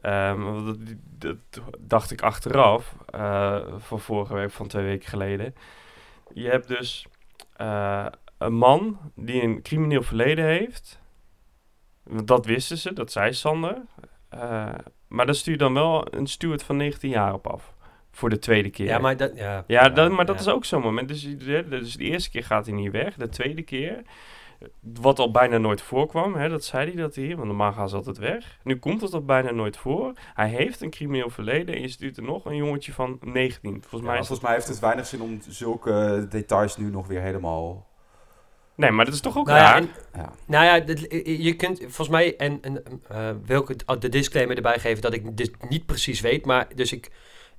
ehm, dat, dat dacht ik achteraf. eh, van vorige week, van twee weken geleden. Je hebt dus eh, een man die een crimineel verleden heeft. Dat wisten ze, dat zei Sander. Eh, maar dan stuur je dan wel een steward van 19 jaar op af. Voor de tweede keer. Ja, maar dat... Ja, Ja, dat, maar dat ja. is ook zo'n moment. Dus, dus de eerste keer gaat hij niet weg. De tweede keer, wat al bijna nooit voorkwam, hè, dat zei hij dat hij, want normaal gaan ze altijd weg. Nu komt het al bijna nooit voor. Hij heeft een crimineel verleden en je stuurt er nog een jongetje van 19. Volgens mij volgens mij heeft het weinig zin om zulke details nu nog weer helemaal... Nee, maar dat is toch ook Nou ja, raar? en- Ja. Nou ja, je kunt volgens mij, en, en eh, wil ik het- de disclaimer erbij geven dat ik dit niet precies weet, maar dus ik,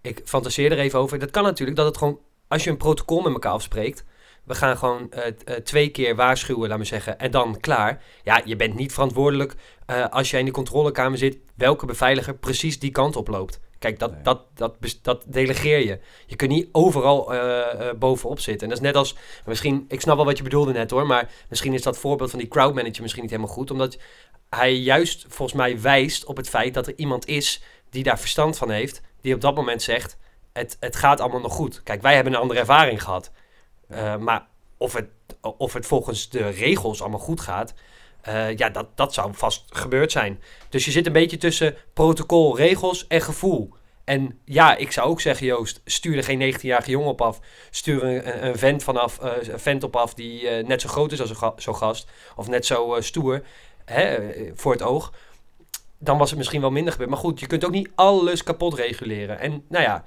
ik fantaseer er even over. Dat kan natuurlijk dat het gewoon, als je een protocol met elkaar afspreekt, we gaan gewoon eh, t- eh, twee keer waarschuwen, laat me zeggen, en dan klaar. Ja, je bent niet verantwoordelijk eh, als jij in de controlekamer zit, welke beveiliger precies die kant op loopt. Kijk, dat, Nee. dat, dat, dat delegeer je. Je kunt niet overal eh, eh, bovenop zitten. En dat is net als, misschien, ik snap wel wat je bedoelde net hoor, maar misschien is dat voorbeeld van die crowdmanager misschien niet helemaal goed, omdat hij juist volgens mij wijst op het feit dat er iemand is die daar verstand van heeft, die op dat moment zegt, het, het gaat allemaal nog goed. Kijk, wij hebben een andere ervaring gehad. Eh, maar of het, of het volgens de regels allemaal goed gaat, eh, ja, dat, dat zou vast gebeurd zijn. Dus je zit een beetje tussen protocol, regels en gevoel. En ja, ik zou ook zeggen, Joost, stuur er geen 19-jarige jongen op af. Stuur een, een- vent, vanaf, eh, een vent op af die eh, net zo groot is als ga- zo'n gast. Of net zo stoer hè, voor het oog. Dan was het misschien wel minder gebeurd. Maar goed, je kunt ook niet alles kapot reguleren. En nou ja,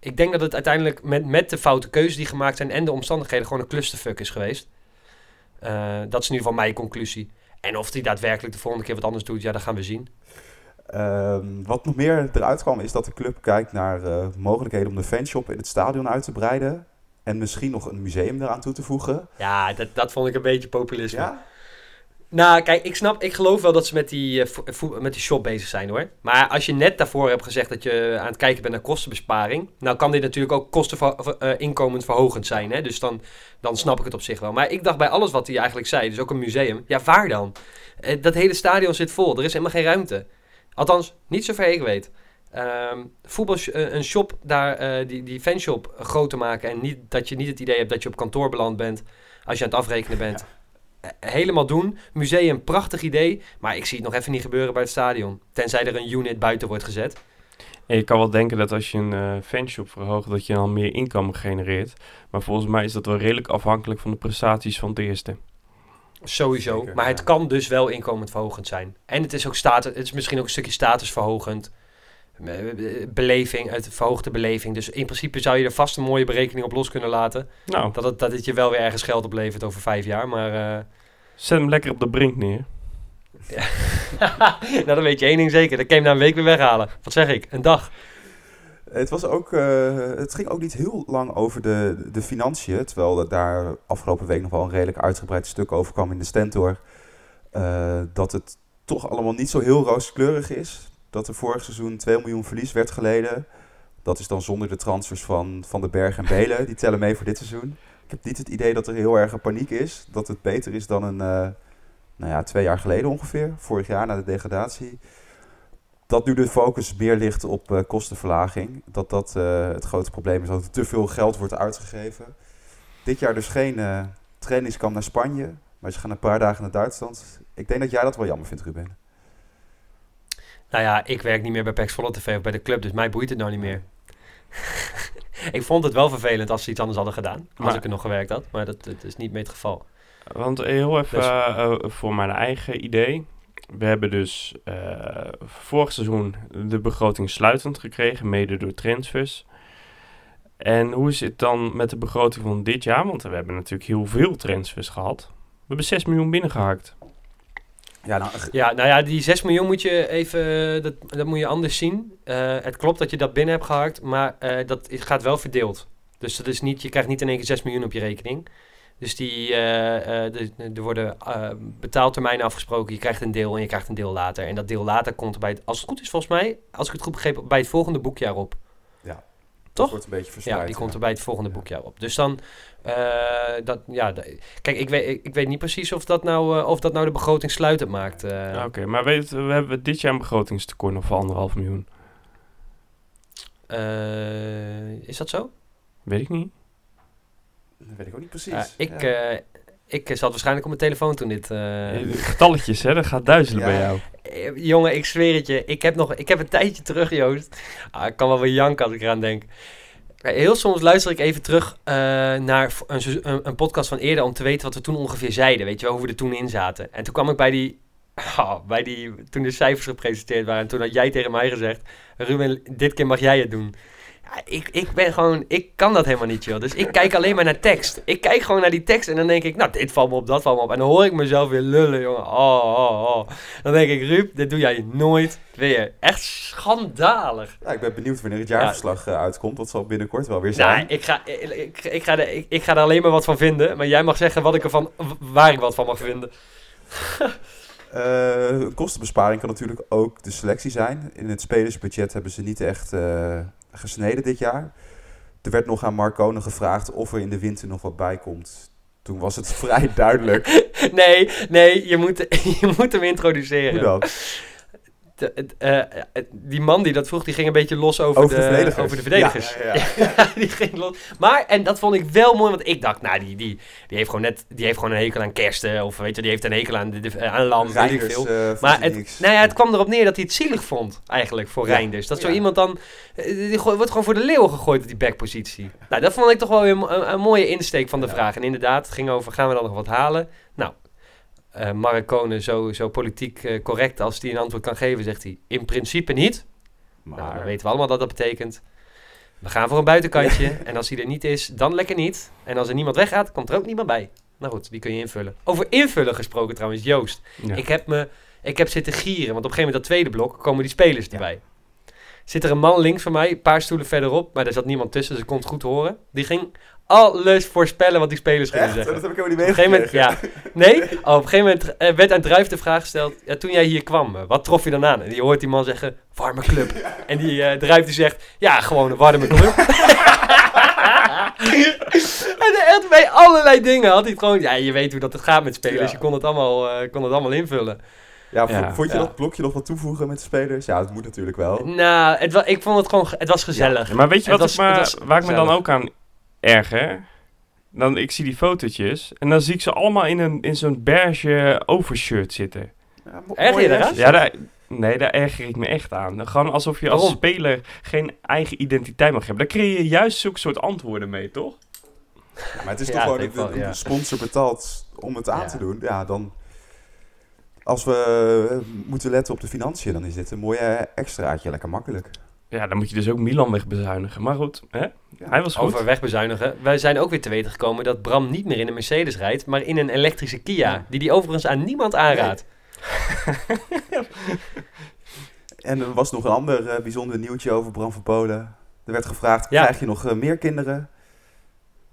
ik denk dat het uiteindelijk met, met de foute keuzes die gemaakt zijn en de omstandigheden gewoon een clusterfuck is geweest. Dat is in ieder geval mijn conclusie. En of hij daadwerkelijk de volgende keer wat anders doet, ja, dat gaan we zien. Ehm, wat nog meer eruit kwam is dat de club kijkt naar eh, mogelijkheden om de fanshop in het stadion uit te breiden. En misschien nog een museum eraan toe te voegen. Ja, dat, dat vond ik een beetje populisme. Ja? Nou, kijk, ik snap, ik geloof wel dat ze met die, eh, vo- met die shop bezig zijn hoor. Maar als je net daarvoor hebt gezegd dat je aan het kijken bent naar kostenbesparing, nou kan dit natuurlijk ook kosteninkomensverhogend zijn. Hè? Dus dan, dan snap ik het op zich wel. Maar ik dacht bij alles wat hij eigenlijk zei, dus ook een museum, ja, waar dan? Eh, dat hele stadion zit vol, er is helemaal geen ruimte. Althans, niet zover ik weet. Ehm voetbal, eh, een shop daar, eh, die, die fanshop groot te maken en niet, dat je niet het idee hebt dat je op kantoor beland bent als je aan het afrekenen bent. Eh, Helemaal doen. Museum, prachtig idee. Maar ik zie het nog even niet gebeuren bij het stadion. Tenzij er een unit buiten wordt gezet. En je kan wel denken dat als je een eh, fanshop verhoogt, dat je dan meer inkomen genereert. Maar volgens mij is dat wel redelijk afhankelijk van de prestaties van het eerste. Sowieso. Zeker, maar het kan dus wel inkomensverhogend zijn. En het is ook status, het is misschien ook een stukje statusverhogend. beleving, uit verhoogde beleving. Dus in principe zou je er vast een mooie berekening op los kunnen laten. Nou, Dat het, dat het je wel weer ergens geld oplevert over vijf jaar. Maar eh, zet hem lekker op de brink neer. nou, dan weet je één ding zeker. Dat kan je hem na een week weer weghalen. Wat zeg ik? Een dag. Het, was ook, eh, het ging ook niet heel lang over de, de financiën. Terwijl er daar afgelopen week nog wel een redelijk uitgebreid stuk over kwam in de Stentor. eh, dat het toch allemaal niet zo heel rooskleurig is. Dat er vorig seizoen 2 miljoen verlies werd geleden. Dat is dan zonder de transfers van Van den Berg en Belen. Die tellen mee voor dit seizoen. Ik heb niet het idee dat er heel erg een paniek is. Dat het beter is dan een, eh, nou ja, twee jaar geleden ongeveer. Vorig jaar na de degradatie. Dat nu de focus meer ligt op eh, kostenverlaging. Dat dat eh, het grote probleem is. Dat er te veel geld wordt uitgegeven. Dit jaar dus geen trainingskamp naar Spanje. Maar ze gaan een paar dagen naar Duitsland. Ik denk dat jij dat wel jammer vindt, Ruben. Nou ja, ik werk niet meer bij PEC Zwolle TV of bij de club. Dus mij boeit het nou niet meer. ik vond het wel vervelend als ze iets anders hadden gedaan. Als Maar- ik er nog gewerkt had. Maar dat, dat is niet meer het geval. Want heel even Dus- eh, eh, voor mijn eigen idee. We hebben dus eh, vorig seizoen de begroting sluitend gekregen, mede door transfers. En hoe is het dan met de begroting van dit jaar? Want we hebben natuurlijk heel veel transfers gehad. We hebben 6 miljoen binnengehakt. Ja, nou, Ja, nou ja, die 6 miljoen moet je even, dat, dat moet je anders zien. Eh, het klopt dat je dat binnen hebt gehakt, maar eh, dat gaat wel verdeeld. Dus dat is niet, je krijgt niet in één keer 6 miljoen op je rekening. Dus die, eh, eh, er worden eh, betaaltermijnen afgesproken. Je krijgt een deel en je krijgt een deel later. En dat deel later komt bij het, als het goed is volgens mij, als ik het goed begrepen heb, bij het volgende boekjaar op. dat Toch? wordt een beetje verspreid. Ja, die komt er bij het volgende boekjaar op. Dus dan, eh, dat, ja, kijk, ik weet, ik, ik weet niet precies of dat nou, eh, of dat nou de begroting sluitend maakt. eh. Ja, Oké, maar weet, we hebben dit jaar een begrotingstekort nog van anderhalf miljoen. Eh, is dat zo? Weet ik niet. Dat weet ik ook niet precies. Ja, ik, Ja. eh, ik zat waarschijnlijk op mijn telefoon toen dit... eh, Eh, Getalletjes, hè? Dat gaat duizelen Ja. bij jou. eh, jongen, ik zweer het je. Ik heb, nog, ik heb een tijdje terug, Joost. Ah, ik kan wel weer janken als ik eraan denk. Heel soms luister ik even terug eh, naar een, een, podcast van eerder... om te weten wat we toen ongeveer zeiden. Weet je wel, hoe we er toen in zaten. En toen kwam ik bij die... ah, bij die toen de cijfers gepresenteerd waren. En toen had jij tegen mij gezegd... Ruben, dit keer mag jij het doen. Ja, ik, ik ben gewoon... Ik kan dat helemaal niet, joh. Dus ik kijk alleen maar naar tekst. Ik kijk gewoon naar die tekst en dan denk ik... Nou, dit valt me op, dat valt me op. En dan hoor ik mezelf weer lullen, jongen. Oh, oh, oh. Dan denk ik, Ruud, dit doe jij nooit weer. Echt schandalig. Ja, ik ben benieuwd wanneer het jaarverslag eh, uitkomt. Dat zal binnenkort wel weer Nou, zijn. ik ga, ik, ik, ik ga er, ik, ik ga er alleen maar wat van vinden. Maar jij mag zeggen wat ik ervan, waar ik wat van mag vinden. Eh, kostenbesparing kan natuurlijk ook de selectie zijn. In het spelersbudget hebben ze niet echt eh, gesneden dit jaar. Er werd nog aan Marcone gevraagd of er in de winter nog wat bij komt. Toen was het vrij duidelijk. Nee, nee, je moet, je moet hem introduceren. Hoe dan? De- eh, die man die dat vroeg, die ging een beetje los over, Over de verdedigers. over de verdedigers. Ja, ja, ja. die ging los. Maar, en dat vond ik wel mooi, want ik dacht, nou, die, die, die, heeft, gewoon net, die heeft gewoon een hekel aan kersten. Of weet je, die heeft een hekel aan, de, aan lam, weet ik Reinders, veel. eh, Maar het, nou ja, het kwam erop neer dat hij het zielig vond, eigenlijk, voor. Reinders. Dat zo iemand dan, eh, die wordt gewoon voor de leeuw gegooid op die backpositie. Nou, dat vond ik toch wel weer een, een, een mooie insteek van de vraag. En inderdaad, het ging over, gaan we dan nog wat halen? Nou, eh Mark Konen, zo, zo politiek eh, correct als hij een antwoord kan geven, zegt hij, in principe niet. Nou, dan Maar weten we allemaal dat dat betekent. We gaan voor een buitenkantje. en als hij er niet is, dan lekker niet. En als er niemand weggaat, komt er ook niemand bij. Nou goed, die kun je invullen. Over invullen gesproken trouwens, Joost. Ja. Ik, heb me, ik heb zitten gieren, want op een gegeven moment dat tweede blok komen die spelers erbij. Zit er een man links van mij, een paar stoelen verderop, maar daar zat niemand tussen, dus ik kon het goed horen. Die ging alles voorspellen wat die spelers gingen echt? zeggen. Dat heb ik helemaal niet meegekregen. ja. Nee, oh, op een gegeven moment eh, werd aan Druif de vraag gesteld, ja, toen jij hier kwam, eh, wat trof je dan aan? En je hoort die man zeggen, warme club. En die eh Druif die zegt, ja, gewoon een warme club. en echt bij allerlei dingen had hij het gewoon, ja, je weet hoe dat het gaat met spelers. Je kon het allemaal, kon het allemaal invullen. Ja, Ja. vond je Ja. dat blokje nog wat toevoegen met de spelers? Ja, dat moet natuurlijk wel. Nou, het wa- ik vond het gewoon, ge- het was gezellig. Ja, maar weet je wat was- ik maar, waar ik me dan ook aan erger? Dan, ik zie die fotootjes en dan zie ik ze allemaal in, een, in zo'n beige overshirt zitten. Ja, mo- Erger je hesjes. Ja, daar, nee, daar erger ik me echt aan. Gewoon alsof je als Waarom? speler geen eigen identiteit mag hebben. Daar creëer je juist zulke soort antwoorden mee, toch? Ja, maar het is Ja, toch gewoon dat de, sponsor betaalt om het aan Ja. te doen. Ja, dan... Als we eh, moeten letten op de financiën, dan is dit een mooie extraatje. Lekker makkelijk. Ja, dan moet je dus ook Milan wegbezuinigen. Maar goed, hè? hij was goed. Over wegbezuinigen. Wij zijn ook weer te weten gekomen dat Bram niet meer in een Mercedes rijdt, maar in een elektrische Kia. Die die overigens aan niemand aanraadt. En er was nog een ander eh, bijzonder nieuwtje over Bram van Polen. Er werd gevraagd, Ja. krijg je nog eh, meer kinderen?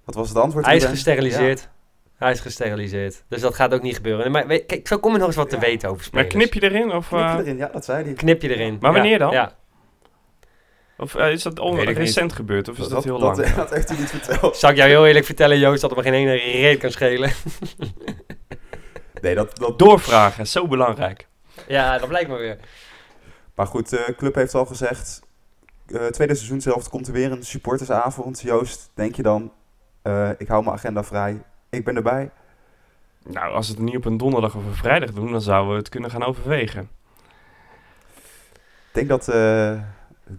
Wat was het antwoord? Hij is gesteriliseerd. Hij is gesteriliseerd. Dus dat gaat ook niet gebeuren. Maar weet- kijk, zo kom je nog eens wat te weten over maar spelers. knip je erin? Of, Ja. Knip eh, je erin, ja, dat zei hij. Knip je erin. Maar wanneer Ja, dan? Ja. of eh, is dat recent gebeurd? Of is dat, heel dat, lang? Dat heeft hij niet verteld. Zal ik jou heel eerlijk vertellen, Joost, dat er maar geen ene reet kan schelen. Nee, dat, dat, Doorvragen, is zo belangrijk. ja, dat blijkt maar weer. Maar goed, de club heeft al gezegd, eh tweede seizoen zelf komt er weer een supportersavond. Joost, denk je dan, eh, ik hou mijn agenda vrij, ik ben erbij. Nou, als we het niet op een donderdag of een vrijdag doen, dan zouden we het kunnen gaan overwegen. Ik denk dat eh,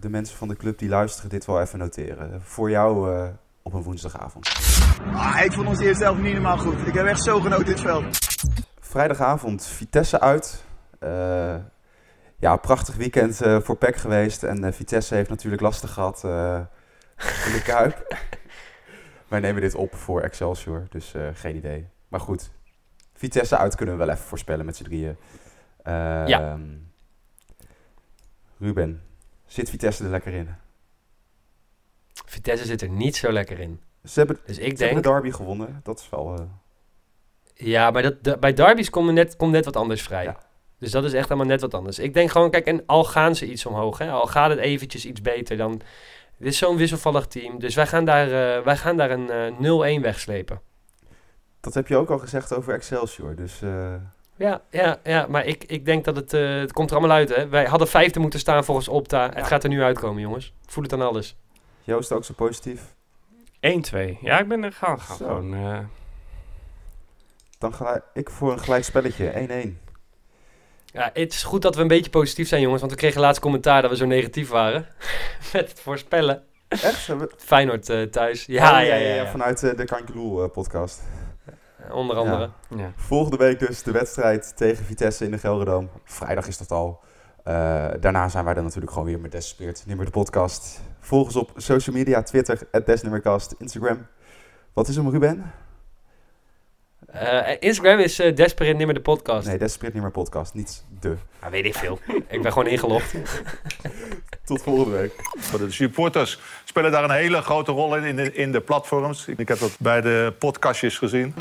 de mensen van de club die luisteren dit wel even noteren. Voor jou eh, op een woensdagavond. Ah, ik vond ons eerst zelf niet helemaal goed. Ik heb echt zo genoten dit veld. Vrijdagavond Vitesse uit. Eh, ja, prachtig weekend eh, voor PEC geweest. En eh, Vitesse heeft natuurlijk lastig gehad eh, in de Kuip. Wij nemen dit op voor Excelsior, dus eh, geen idee. Maar goed, Vitesse uit kunnen we wel even voorspellen met z'n drieën. Eh, Ja. Ruben, zit Vitesse er lekker in? Vitesse zit er niet zo lekker in. Ze hebben, Dus ik ze hebben denk... de derby gewonnen. Dat is wel... eh, Ja, maar dat, de- bij derbies komt net, komt net wat anders vrij. Ja. Dus dat is echt allemaal net wat anders. Ik denk gewoon, kijk, en al gaan ze iets omhoog, hè, al gaat het eventjes iets beter, dan... Dit is zo'n wisselvallig team, dus wij gaan daar, eh, wij gaan daar een eh 0-1 wegslepen. dat heb je ook al gezegd over Excelsior. Dus eh, Ja, ja, ja, maar ik, ik denk dat het, eh, het komt er allemaal uit, hè. Wij hadden vijfde moeten staan volgens Opta. Het gaat er nu uitkomen, jongens. Ik voel het aan alles. Joost ook zo positief. 1-2. Ja, ik ben er gaan. gaan Zo. gewoon, eh, Dan ga ik voor een gelijk spelletje. 1-1. Ja, het is goed dat we een beetje positief zijn, jongens, want we kregen laatst commentaar dat we zo negatief waren. Met het voorspellen. Echt? Feyenoord eh, thuis. Ja, Oh, ja, ja, ja. Vanuit eh, de Kankeloel eh, podcast. Onder andere. ja. Volgende week dus de wedstrijd tegen Vitesse in de Gelderdoom. Vrijdag is dat al. Daarna zijn wij dan natuurlijk gewoon weer met Despeert, Nimmer de podcast. Volg ons op social media, Twitter, Desnimmercast, Instagram. Wat is hem, Ruben? Eh, Instagram is eh Desperate Nimmer de podcast. Nee, Despeert Nimmer podcast, niet de. Ah, weet ik veel. ik ben gewoon ingelogd. Tot volgende week. De supporters spelen daar een hele grote rol in, in de, in de platforms. Ik heb dat bij de podcastjes gezien.